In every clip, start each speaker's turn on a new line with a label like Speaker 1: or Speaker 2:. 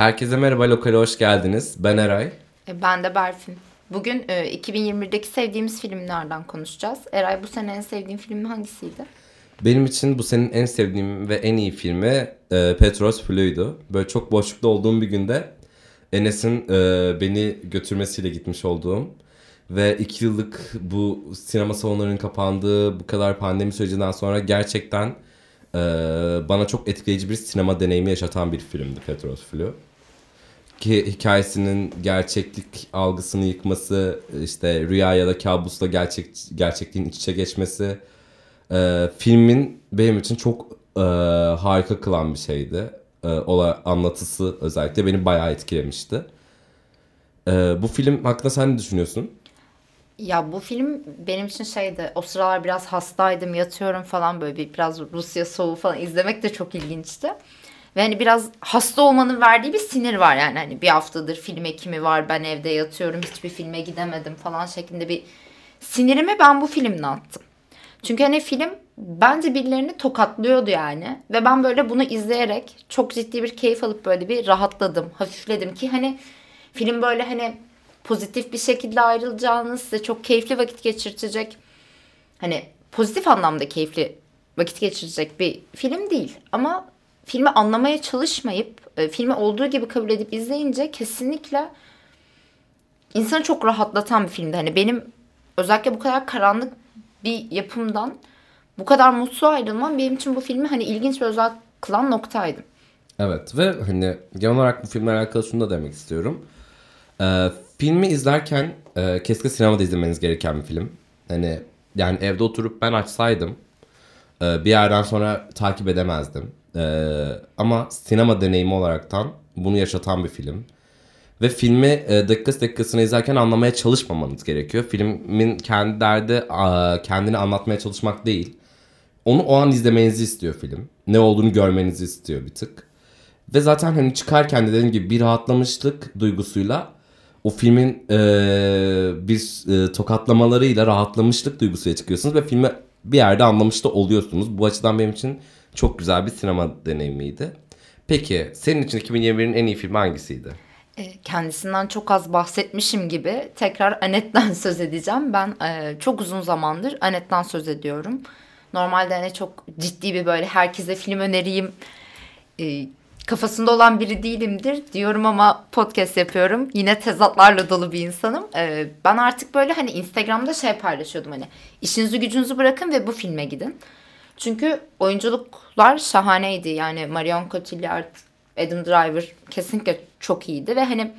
Speaker 1: Herkese merhaba, Lokal'e hoş geldiniz. Ben Eray.
Speaker 2: E, ben de Berfin. Bugün e, 2021'deki sevdiğimiz filmlerden konuşacağız. Eray bu sene en sevdiğin film hangisiydi?
Speaker 1: Benim için bu senin en sevdiğim ve en iyi filmi e, Petros Flu'ydu. Böyle çok boşlukta olduğum bir günde Enes'in e, beni götürmesiyle gitmiş olduğum ve iki yıllık bu sinema salonlarının kapandığı bu kadar pandemi sürecinden sonra gerçekten e, bana çok etkileyici bir sinema deneyimi yaşatan bir filmdi Petros Flu. Ki hikayesinin gerçeklik algısını yıkması, işte rüya ya da kabusla gerçek gerçekliğin iç içe geçmesi, e, filmin benim için çok e, harika kılan bir şeydi. E, ola anlatısı özellikle beni bayağı etkilemişti. E, bu film hakkında sen ne düşünüyorsun?
Speaker 2: Ya bu film benim için şeydi. O sıralar biraz hastaydım, yatıyorum falan böyle bir biraz Rusya soğuğu falan izlemek de çok ilginçti. Ve hani biraz hasta olmanın verdiği bir sinir var yani. Hani bir haftadır film ekimi var, ben evde yatıyorum, hiçbir filme gidemedim falan şeklinde bir sinirimi ben bu filmle attım. Çünkü hani film bence birilerini tokatlıyordu yani. Ve ben böyle bunu izleyerek çok ciddi bir keyif alıp böyle bir rahatladım, hafifledim ki hani film böyle hani pozitif bir şekilde ayrılacağınız, size çok keyifli vakit geçirtecek. Hani pozitif anlamda keyifli vakit geçirecek bir film değil. Ama filmi anlamaya çalışmayıp, e, filmi olduğu gibi kabul edip izleyince kesinlikle insanı çok rahatlatan bir filmdi. Hani benim özellikle bu kadar karanlık bir yapımdan bu kadar mutlu ayrılmam benim için bu filmi hani ilginç ve özel kılan noktaydı.
Speaker 1: Evet ve hani genel olarak bu filmle alakalı şunu da demek istiyorum. Ee, filmi izlerken e, kesinlikle sinemada izlemeniz gereken bir film. Hani yani evde oturup ben açsaydım e, bir yerden sonra takip edemezdim. E, ama sinema deneyimi olaraktan bunu yaşatan bir film. Ve filmi e, dakikası dakikasına izlerken anlamaya çalışmamanız gerekiyor. Filmin kendi derdi a, kendini anlatmaya çalışmak değil. Onu o an izlemenizi istiyor film. Ne olduğunu görmenizi istiyor bir tık. Ve zaten hani çıkarken de dediğim gibi bir rahatlamışlık duygusuyla o filmin e, bir e, tokatlamalarıyla rahatlamışlık duygusuyla çıkıyorsunuz ve filmi bir yerde anlamış da oluyorsunuz. Bu açıdan benim için çok güzel bir sinema deneyimiydi. Peki senin için 2021'in en iyi filmi hangisiydi?
Speaker 2: E, kendisinden çok az bahsetmişim gibi tekrar Anet'ten söz edeceğim. Ben e, çok uzun zamandır Anet'ten söz ediyorum. Normalde hani çok ciddi bir böyle herkese film öneriyim e, kafasında olan biri değilimdir diyorum ama podcast yapıyorum. Yine tezatlarla dolu bir insanım. Ee, ben artık böyle hani Instagram'da şey paylaşıyordum hani işinizi gücünüzü bırakın ve bu filme gidin. Çünkü oyunculuklar şahaneydi. Yani Marion Cotillard, Adam Driver kesinlikle çok iyiydi ve hani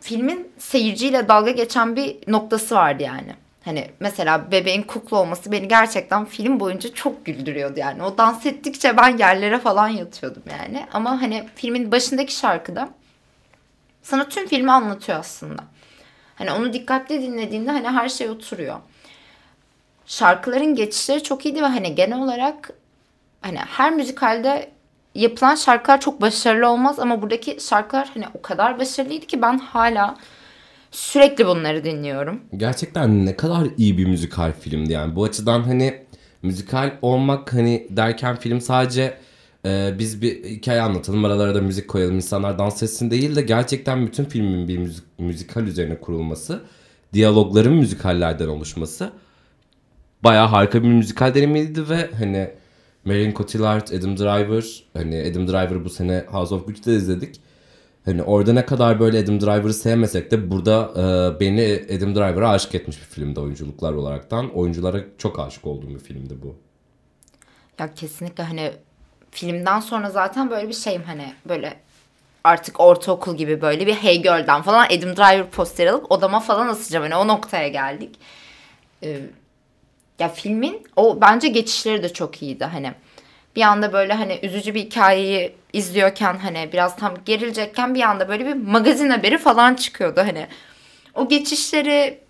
Speaker 2: filmin seyirciyle dalga geçen bir noktası vardı yani. Hani mesela bebeğin kukla olması beni gerçekten film boyunca çok güldürüyordu yani. O dans ettikçe ben yerlere falan yatıyordum yani. Ama hani filmin başındaki şarkıda sana tüm filmi anlatıyor aslında. Hani onu dikkatli dinlediğinde hani her şey oturuyor. Şarkıların geçişleri çok iyiydi ve hani genel olarak hani her müzikalde yapılan şarkılar çok başarılı olmaz ama buradaki şarkılar hani o kadar başarılıydı ki ben hala Sürekli bunları dinliyorum.
Speaker 1: Gerçekten ne kadar iyi bir müzikal filmdi yani. Bu açıdan hani müzikal olmak hani derken film sadece e, biz bir hikaye anlatalım aralara da müzik koyalım insanlar dans etsin değil de gerçekten bütün filmin bir müzik, müzikal üzerine kurulması diyalogların müzikallerden oluşması baya harika bir müzikal deneyimiydi ve hani Marion Cotillard, Adam Driver hani Adam Driver bu sene House of Gucci'de izledik Hani orada ne kadar böyle Adam Driver'ı sevmesek de burada e, beni Adam Driver'a aşık etmiş bir filmde oyunculuklar olaraktan. Oyunculara çok aşık olduğum bir filmdi bu.
Speaker 2: Ya kesinlikle hani filmden sonra zaten böyle bir şeyim hani böyle artık ortaokul gibi böyle bir Hey Girl'den falan Adam Driver posteri alıp odama falan asacağım. Hani o noktaya geldik. Ee, ya filmin o bence geçişleri de çok iyiydi. Hani bir anda böyle hani üzücü bir hikayeyi izliyorken hani biraz tam gerilecekken bir anda böyle bir magazin haberi falan çıkıyordu hani. O geçişleri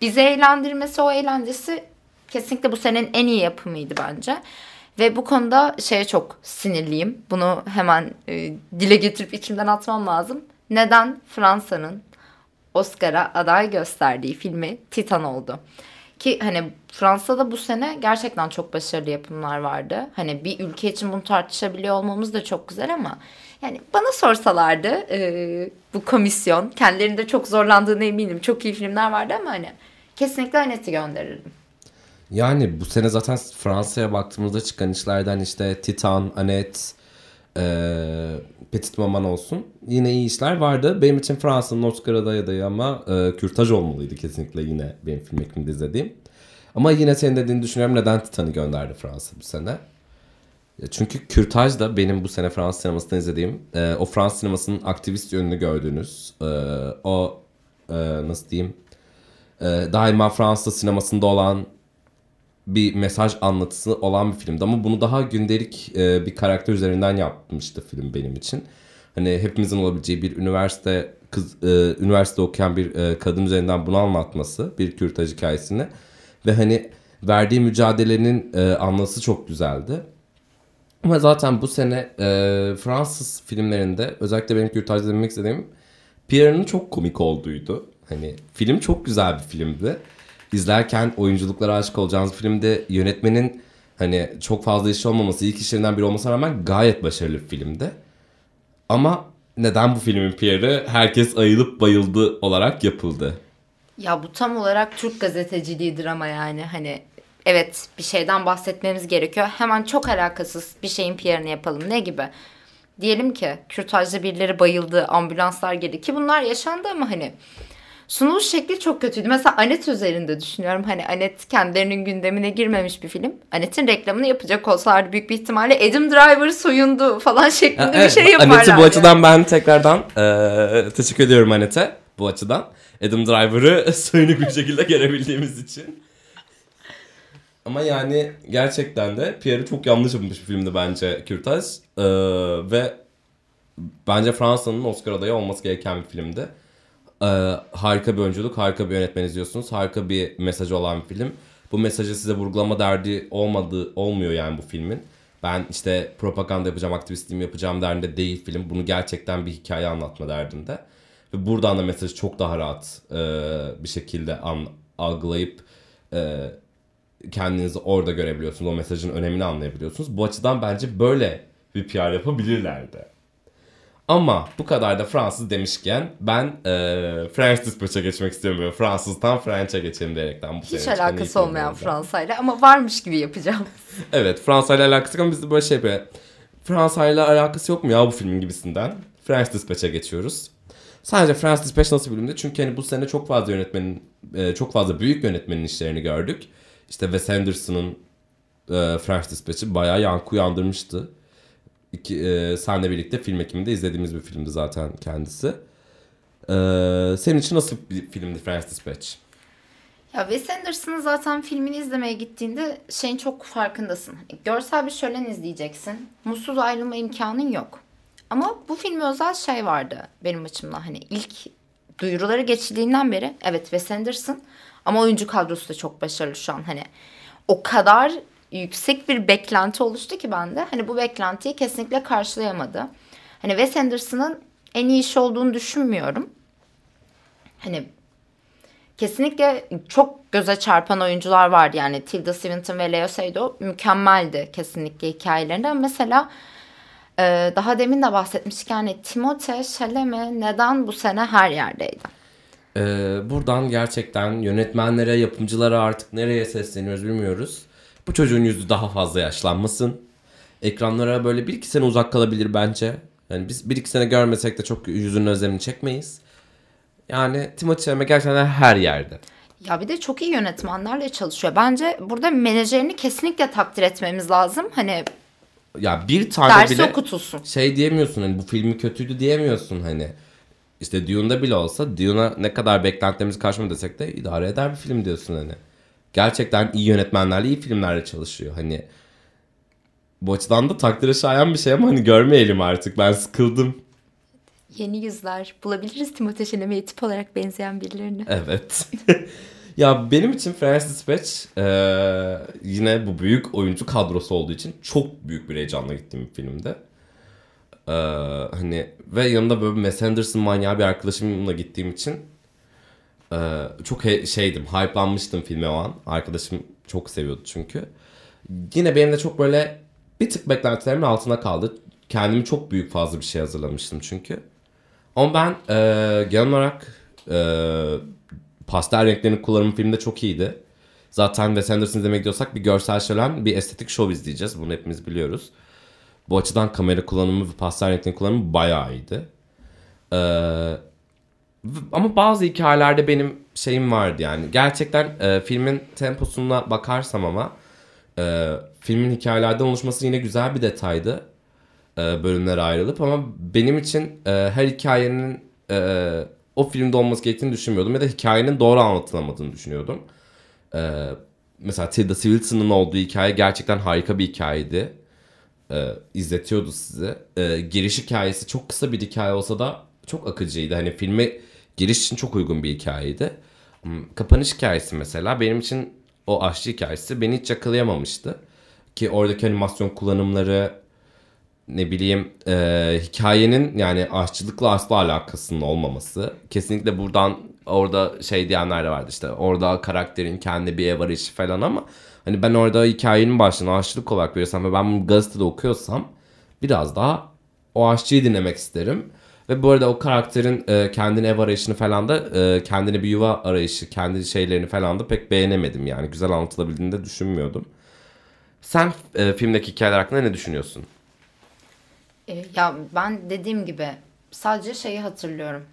Speaker 2: bizi eğlendirmesi, o eğlencesi kesinlikle bu senenin en iyi yapımıydı bence. Ve bu konuda şeye çok sinirliyim. Bunu hemen e, dile getirip içimden atmam lazım. Neden Fransa'nın Oscar'a aday gösterdiği filmi Titan oldu? Ki hani Fransa'da bu sene gerçekten çok başarılı yapımlar vardı. Hani bir ülke için bunu tartışabiliyor olmamız da çok güzel ama yani bana sorsalardı e, bu komisyon kendilerinde çok zorlandığına eminim. Çok iyi filmler vardı ama hani kesinlikle Annette'i gönderirdim.
Speaker 1: Yani bu sene zaten Fransa'ya baktığımızda çıkan işlerden işte Titan, Annette, e, Petit Maman olsun. Yine iyi işler vardı. Benim için Fransa'nın Oscar adayı ama e, Kürtaj olmalıydı kesinlikle yine benim film ekimde izlediğim. Ama yine senin dediğini düşünüyorum neden Titan'ı gönderdi Fransa bu sene. Çünkü Kürtaj da benim bu sene Fransız sinemasında izlediğim e, o Fransız sinemasının aktivist yönünü gördüğünüz e, o e, nasıl diyeyim e, daima Fransız sinemasında olan bir mesaj anlatısı olan bir filmdi ama bunu daha gündelik e, bir karakter üzerinden yapmıştı film benim için. Hani hepimizin olabileceği bir üniversite kız e, üniversite okuyan bir e, kadın üzerinden bunu anlatması bir kürtaj hikayesini ve hani verdiği mücadelenin e, anlatısı çok güzeldi. Ama zaten bu sene e, Fransız filmlerinde özellikle benim kürtajda demek istediğim Pierre'ın çok komik olduğuydu. Hani film çok güzel bir filmdi izlerken oyunculuklara aşık olacağınız filmde yönetmenin hani çok fazla iş olmaması, ilk işlerinden biri olmasına rağmen gayet başarılı bir filmdi. Ama neden bu filmin PR'ı herkes ayılıp bayıldı olarak yapıldı?
Speaker 2: Ya bu tam olarak Türk gazeteciliğidir ama yani hani evet bir şeyden bahsetmemiz gerekiyor. Hemen çok alakasız bir şeyin PR'ını yapalım. Ne gibi? Diyelim ki kürtajda birileri bayıldı, ambulanslar geldi ki bunlar yaşandı ama hani sunuluş şekli çok kötüydü. Mesela Anet üzerinde düşünüyorum. Hani Anet kendilerinin gündemine girmemiş bir film. Anet'in reklamını yapacak olsalardı büyük bir ihtimalle Adam Driver soyundu falan şeklinde ya, evet, bir şey yaparlar.
Speaker 1: Anet'i bu açıdan ben tekrardan e, teşekkür ediyorum Anet'e bu açıdan. Adam Driver'ı soyunuk bir şekilde görebildiğimiz için. Ama yani gerçekten de Pierre'i çok yanlış yapmış bir filmdi bence Kürtaj. Ee, ve bence Fransa'nın Oscar adayı olması gereken bir filmdi. Ee, harika bir oyunculuk, harika bir yönetmen izliyorsunuz. Harika bir mesajı olan bir film. Bu mesajı size vurgulama derdi olmadı, olmuyor yani bu filmin. Ben işte propaganda yapacağım, aktivistliğimi yapacağım derdinde değil film. Bunu gerçekten bir hikaye anlatma derdinde. Ve buradan da mesajı çok daha rahat e, bir şekilde an, algılayıp e, kendinizi orada görebiliyorsunuz. O mesajın önemini anlayabiliyorsunuz. Bu açıdan bence böyle bir PR yapabilirlerdi. Ama bu kadar da Fransız demişken ben e, French Dispatch'a geçmek istiyorum. Böyle Fransızdan French'e geçelim diyerekten.
Speaker 2: Bu Hiç alakası olmayan Fransa'yla ama varmış gibi yapacağım.
Speaker 1: evet Fransa'yla alakası ama biz de böyle şey böyle Fransa'yla alakası yok mu ya bu filmin gibisinden. French Dispatch'a geçiyoruz. Sadece French Dispatch nasıl bir filmdi? Çünkü hani bu sene çok fazla yönetmenin, e, çok fazla büyük yönetmenin işlerini gördük. İşte Wes Anderson'ın e, French Dispatch'i bayağı yankı uyandırmıştı iki, e, senle birlikte film ekiminde izlediğimiz bir filmdi zaten kendisi. E, senin için nasıl bir filmdi French Dispatch?
Speaker 2: Ya Wes Anderson'ın zaten filmini izlemeye gittiğinde şeyin çok farkındasın. Görsel bir şölen izleyeceksin. Mutsuz ayrılma imkanın yok. Ama bu filme özel şey vardı benim açımdan. Hani ilk duyuruları geçildiğinden beri evet Wes Anderson ama oyuncu kadrosu da çok başarılı şu an. Hani o kadar yüksek bir beklenti oluştu ki bende. Hani bu beklentiyi kesinlikle karşılayamadı. Hani Wes Anderson'ın en iyi iş olduğunu düşünmüyorum. Hani kesinlikle çok göze çarpan oyuncular vardı. Yani Tilda Swinton ve Leo Seydoux mükemmeldi kesinlikle hikayelerinde. Mesela e, daha demin de bahsetmiştik yani Timothée Chalamet neden bu sene her yerdeydi?
Speaker 1: Ee, buradan gerçekten yönetmenlere, yapımcılara artık nereye sesleniyoruz bilmiyoruz. Bu çocuğun yüzü daha fazla yaşlanmasın. Ekranlara böyle bir iki sene uzak kalabilir bence. Yani biz bir iki sene görmesek de çok yüzünün özlemini çekmeyiz. Yani Timothée Chalamet gerçekten her yerde.
Speaker 2: Ya bir de çok iyi yönetmenlerle çalışıyor. Bence burada menajerini kesinlikle takdir etmemiz lazım. Hani
Speaker 1: ya bir tane
Speaker 2: dersi
Speaker 1: bile
Speaker 2: okutulsun.
Speaker 1: şey diyemiyorsun hani bu filmi kötüydü diyemiyorsun hani. İşte Dune'da bile olsa Dune'a ne kadar beklentilerimizi karşıma desek de idare eder bir film diyorsun hani gerçekten iyi yönetmenlerle iyi filmlerle çalışıyor. Hani bu açıdan da takdire şayan bir şey ama hani görmeyelim artık. Ben sıkıldım.
Speaker 2: Yeni yüzler bulabiliriz Timothée Chalamet'e tip olarak benzeyen birilerini.
Speaker 1: Evet. ya benim için Francis Dispatch e, yine bu büyük oyuncu kadrosu olduğu için çok büyük bir heyecanla gittiğim bir filmde. E, hani ve yanında böyle Wes Anderson manyağı bir arkadaşımla gittiğim için Ee, çok he- şeydim, hype'lanmıştım filme o an. Arkadaşım çok seviyordu çünkü. Yine benim de çok böyle bir tık beklentilerimin altına kaldı. Kendimi çok büyük fazla bir şey hazırlamıştım çünkü. Ama ben e, genel olarak e, pastel renklerin kullanımı filmde çok iyiydi. Zaten Wes Anderson izlemeye gidiyorsak bir görsel şölen, bir estetik şov izleyeceğiz. Bunu hepimiz biliyoruz. Bu açıdan kamera kullanımı ve pastel renklerin kullanımı bayağı iyiydi. Ee, ama bazı hikayelerde benim şeyim vardı yani. Gerçekten e, filmin temposuna bakarsam ama e, filmin hikayelerden oluşması yine güzel bir detaydı. E, bölümlere ayrılıp ama benim için e, her hikayenin e, o filmde olması gerektiğini düşünmüyordum ya da hikayenin doğru anlatılamadığını düşünüyordum. E, mesela Tilda Swinton'ın olduğu hikaye gerçekten harika bir hikayeydi. E, izletiyordu sizi. E, giriş hikayesi çok kısa bir hikaye olsa da çok akıcıydı. Hani filme giriş için çok uygun bir hikayeydi. Hmm, Kapanış hikayesi mesela benim için o aşçı hikayesi beni hiç yakalayamamıştı. Ki oradaki animasyon kullanımları ne bileyim e, hikayenin yani aşçılıkla asla alakasının olmaması. Kesinlikle buradan orada şey diyenler de vardı işte orada karakterin kendi bir ev arayışı falan ama hani ben orada hikayenin başlığını aşçılık olarak veriyorsam ve ben bunu gazetede okuyorsam biraz daha o aşçıyı dinlemek isterim. Ve bu arada o karakterin e, kendine ev arayışını falan da e, kendine bir yuva arayışı, kendi şeylerini falan da pek beğenemedim yani. Güzel anlatılabildiğini de düşünmüyordum. Sen e, filmdeki hikayeler hakkında ne düşünüyorsun?
Speaker 2: E, ya ben dediğim gibi sadece şeyi hatırlıyorum.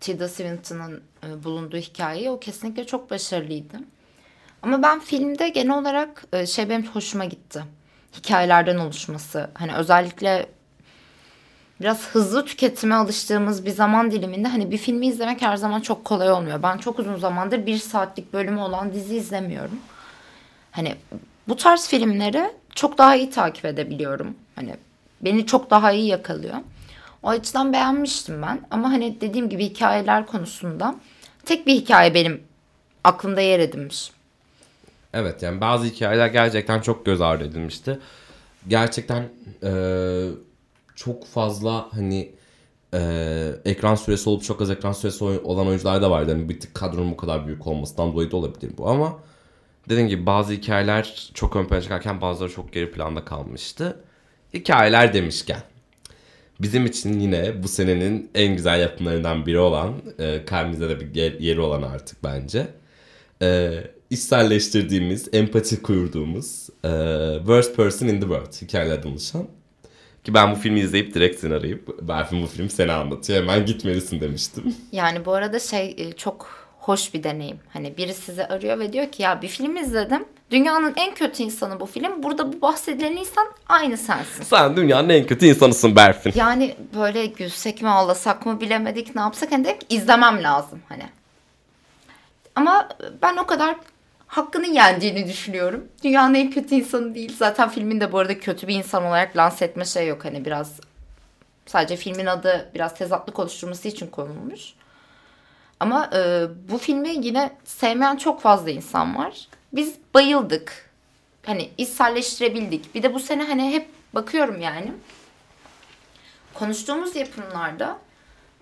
Speaker 2: Tilda Swinton'ın e, bulunduğu hikayeyi o kesinlikle çok başarılıydı. Ama ben filmde genel olarak e, şey benim hoşuma gitti. Hikayelerden oluşması. Hani özellikle biraz hızlı tüketime alıştığımız bir zaman diliminde hani bir filmi izlemek her zaman çok kolay olmuyor. Ben çok uzun zamandır bir saatlik bölümü olan dizi izlemiyorum. Hani bu tarz filmleri çok daha iyi takip edebiliyorum. Hani beni çok daha iyi yakalıyor. O açıdan beğenmiştim ben. Ama hani dediğim gibi hikayeler konusunda tek bir hikaye benim aklımda yer edinmiş.
Speaker 1: Evet yani bazı hikayeler gerçekten çok göz ardı edilmişti. Gerçekten eee, çok fazla hani eee, ekran süresi olup çok az ekran süresi olan oyuncular da vardı. Hani bir tık kadronun bu kadar büyük olmasından dolayı da olabilir bu ama dediğim gibi bazı hikayeler çok ön plana çıkarken bazıları çok geri planda kalmıştı. Hikayeler demişken bizim için yine bu senenin en güzel yapımlarından biri olan e, kalbimizde de bir yer- yeri olan artık bence e, içselleştirdiğimiz, empati kurduğumuz e, Worst Person in the World hikayelerden oluşan. Ki ben bu filmi izleyip direkt seni arayıp Berfin bu film seni anlatıyor hemen gitmelisin demiştim.
Speaker 2: Yani bu arada şey e, çok hoş bir deneyim. Hani biri sizi arıyor ve diyor ki ya bir film izledim. Dünyanın en kötü insanı bu film. Burada bu bahsedilen insan aynı sensin.
Speaker 1: Sen dünyanın en kötü insanısın Berfin.
Speaker 2: Yani böyle gülsek mi ağlasak mı bilemedik ne yapsak hani dedik ki izlemem lazım hani. Ama ben o kadar hakkını yendiğini düşünüyorum. Dünyanın en kötü insanı değil. Zaten filmin de bu arada kötü bir insan olarak lanse etme şey yok. Hani biraz sadece filmin adı biraz tezatlık oluşturması için konulmuş. Ama e, bu filmi yine sevmeyen çok fazla insan var. Biz bayıldık. Hani içselleştirebildik. Bir de bu sene hani hep bakıyorum yani konuştuğumuz yapımlarda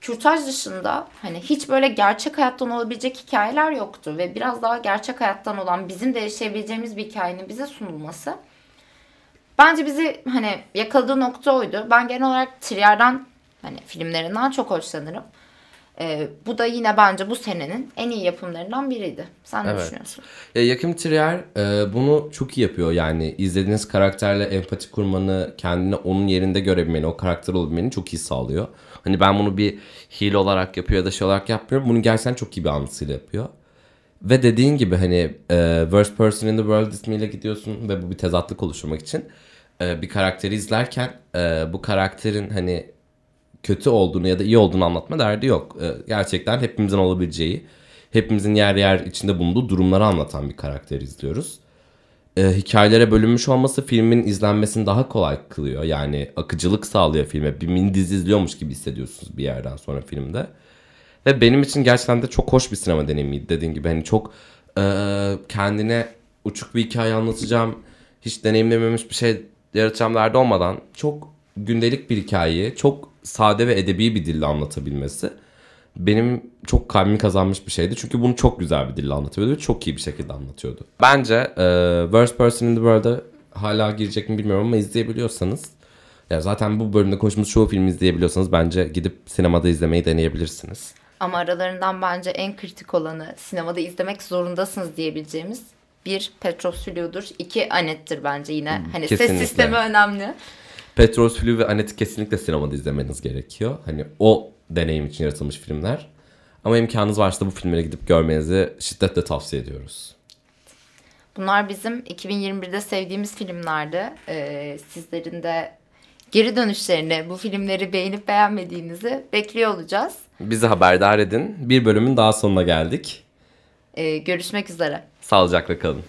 Speaker 2: kürtaj dışında hani hiç böyle gerçek hayattan olabilecek hikayeler yoktu ve biraz daha gerçek hayattan olan bizim de yaşayabileceğimiz bir hikayenin bize sunulması bence bizi hani yakaladığı nokta oydu. Ben genel olarak Trier'den hani filmlerinden çok hoşlanırım. Ee, bu da yine bence bu senenin en iyi yapımlarından biriydi. Sen ne
Speaker 1: Evet.
Speaker 2: düşünüyorsun?
Speaker 1: Ya Yakim Trier e, bunu çok iyi yapıyor. Yani izlediğiniz karakterle empati kurmanı, kendini onun yerinde görebilmeni, o karakter olabilmeni çok iyi sağlıyor. Hani ben bunu bir hile olarak yapıyor ya da şey olarak yapmıyorum. Bunu gerçekten çok iyi bir anlatısıyla yapıyor. Ve dediğin gibi hani e, Worst Person in the World ismiyle gidiyorsun ve bu bir tezatlık oluşturmak için e, bir karakteri izlerken e, bu karakterin hani kötü olduğunu ya da iyi olduğunu anlatma derdi yok. E, gerçekten hepimizin olabileceği, hepimizin yer yer içinde bulunduğu durumları anlatan bir karakter izliyoruz. E, hikayelere bölünmüş olması filmin izlenmesini daha kolay kılıyor. Yani akıcılık sağlıyor filme. Bir mini dizi izliyormuş gibi hissediyorsunuz bir yerden sonra filmde. Ve benim için gerçekten de çok hoş bir sinema deneyimiydi dediğin gibi. Hani çok e, kendine uçuk bir hikaye anlatacağım, hiç deneyimlememiş bir şey yaratacağım derdi olmadan çok gündelik bir hikayeyi çok sade ve edebi bir dille anlatabilmesi benim çok kalbimi kazanmış bir şeydi. Çünkü bunu çok güzel bir dille anlatıyordu ve çok iyi bir şekilde anlatıyordu. Bence e, Worst Person in the World'a hala girecek mi bilmiyorum ama izleyebiliyorsanız ya zaten bu bölümde konuştuğumuz çoğu filmi izleyebiliyorsanız bence gidip sinemada izlemeyi deneyebilirsiniz.
Speaker 2: Ama aralarından bence en kritik olanı sinemada izlemek zorundasınız diyebileceğimiz bir Petros Filiu'dur. iki Anet'tir bence yine. Hani ses
Speaker 1: kesinlikle.
Speaker 2: sistemi önemli.
Speaker 1: Petros Flu ve Annette'i kesinlikle sinemada izlemeniz gerekiyor. Hani o deneyim için yaratılmış filmler. Ama imkanınız varsa bu filmlere gidip görmenizi şiddetle tavsiye ediyoruz.
Speaker 2: Bunlar bizim 2021'de sevdiğimiz filmlerdi. Ee, sizlerin de geri dönüşlerini, bu filmleri beğenip beğenmediğinizi bekliyor olacağız.
Speaker 1: Bizi haberdar edin. Bir bölümün daha sonuna geldik.
Speaker 2: Ee, görüşmek üzere.
Speaker 1: Sağlıcakla kalın.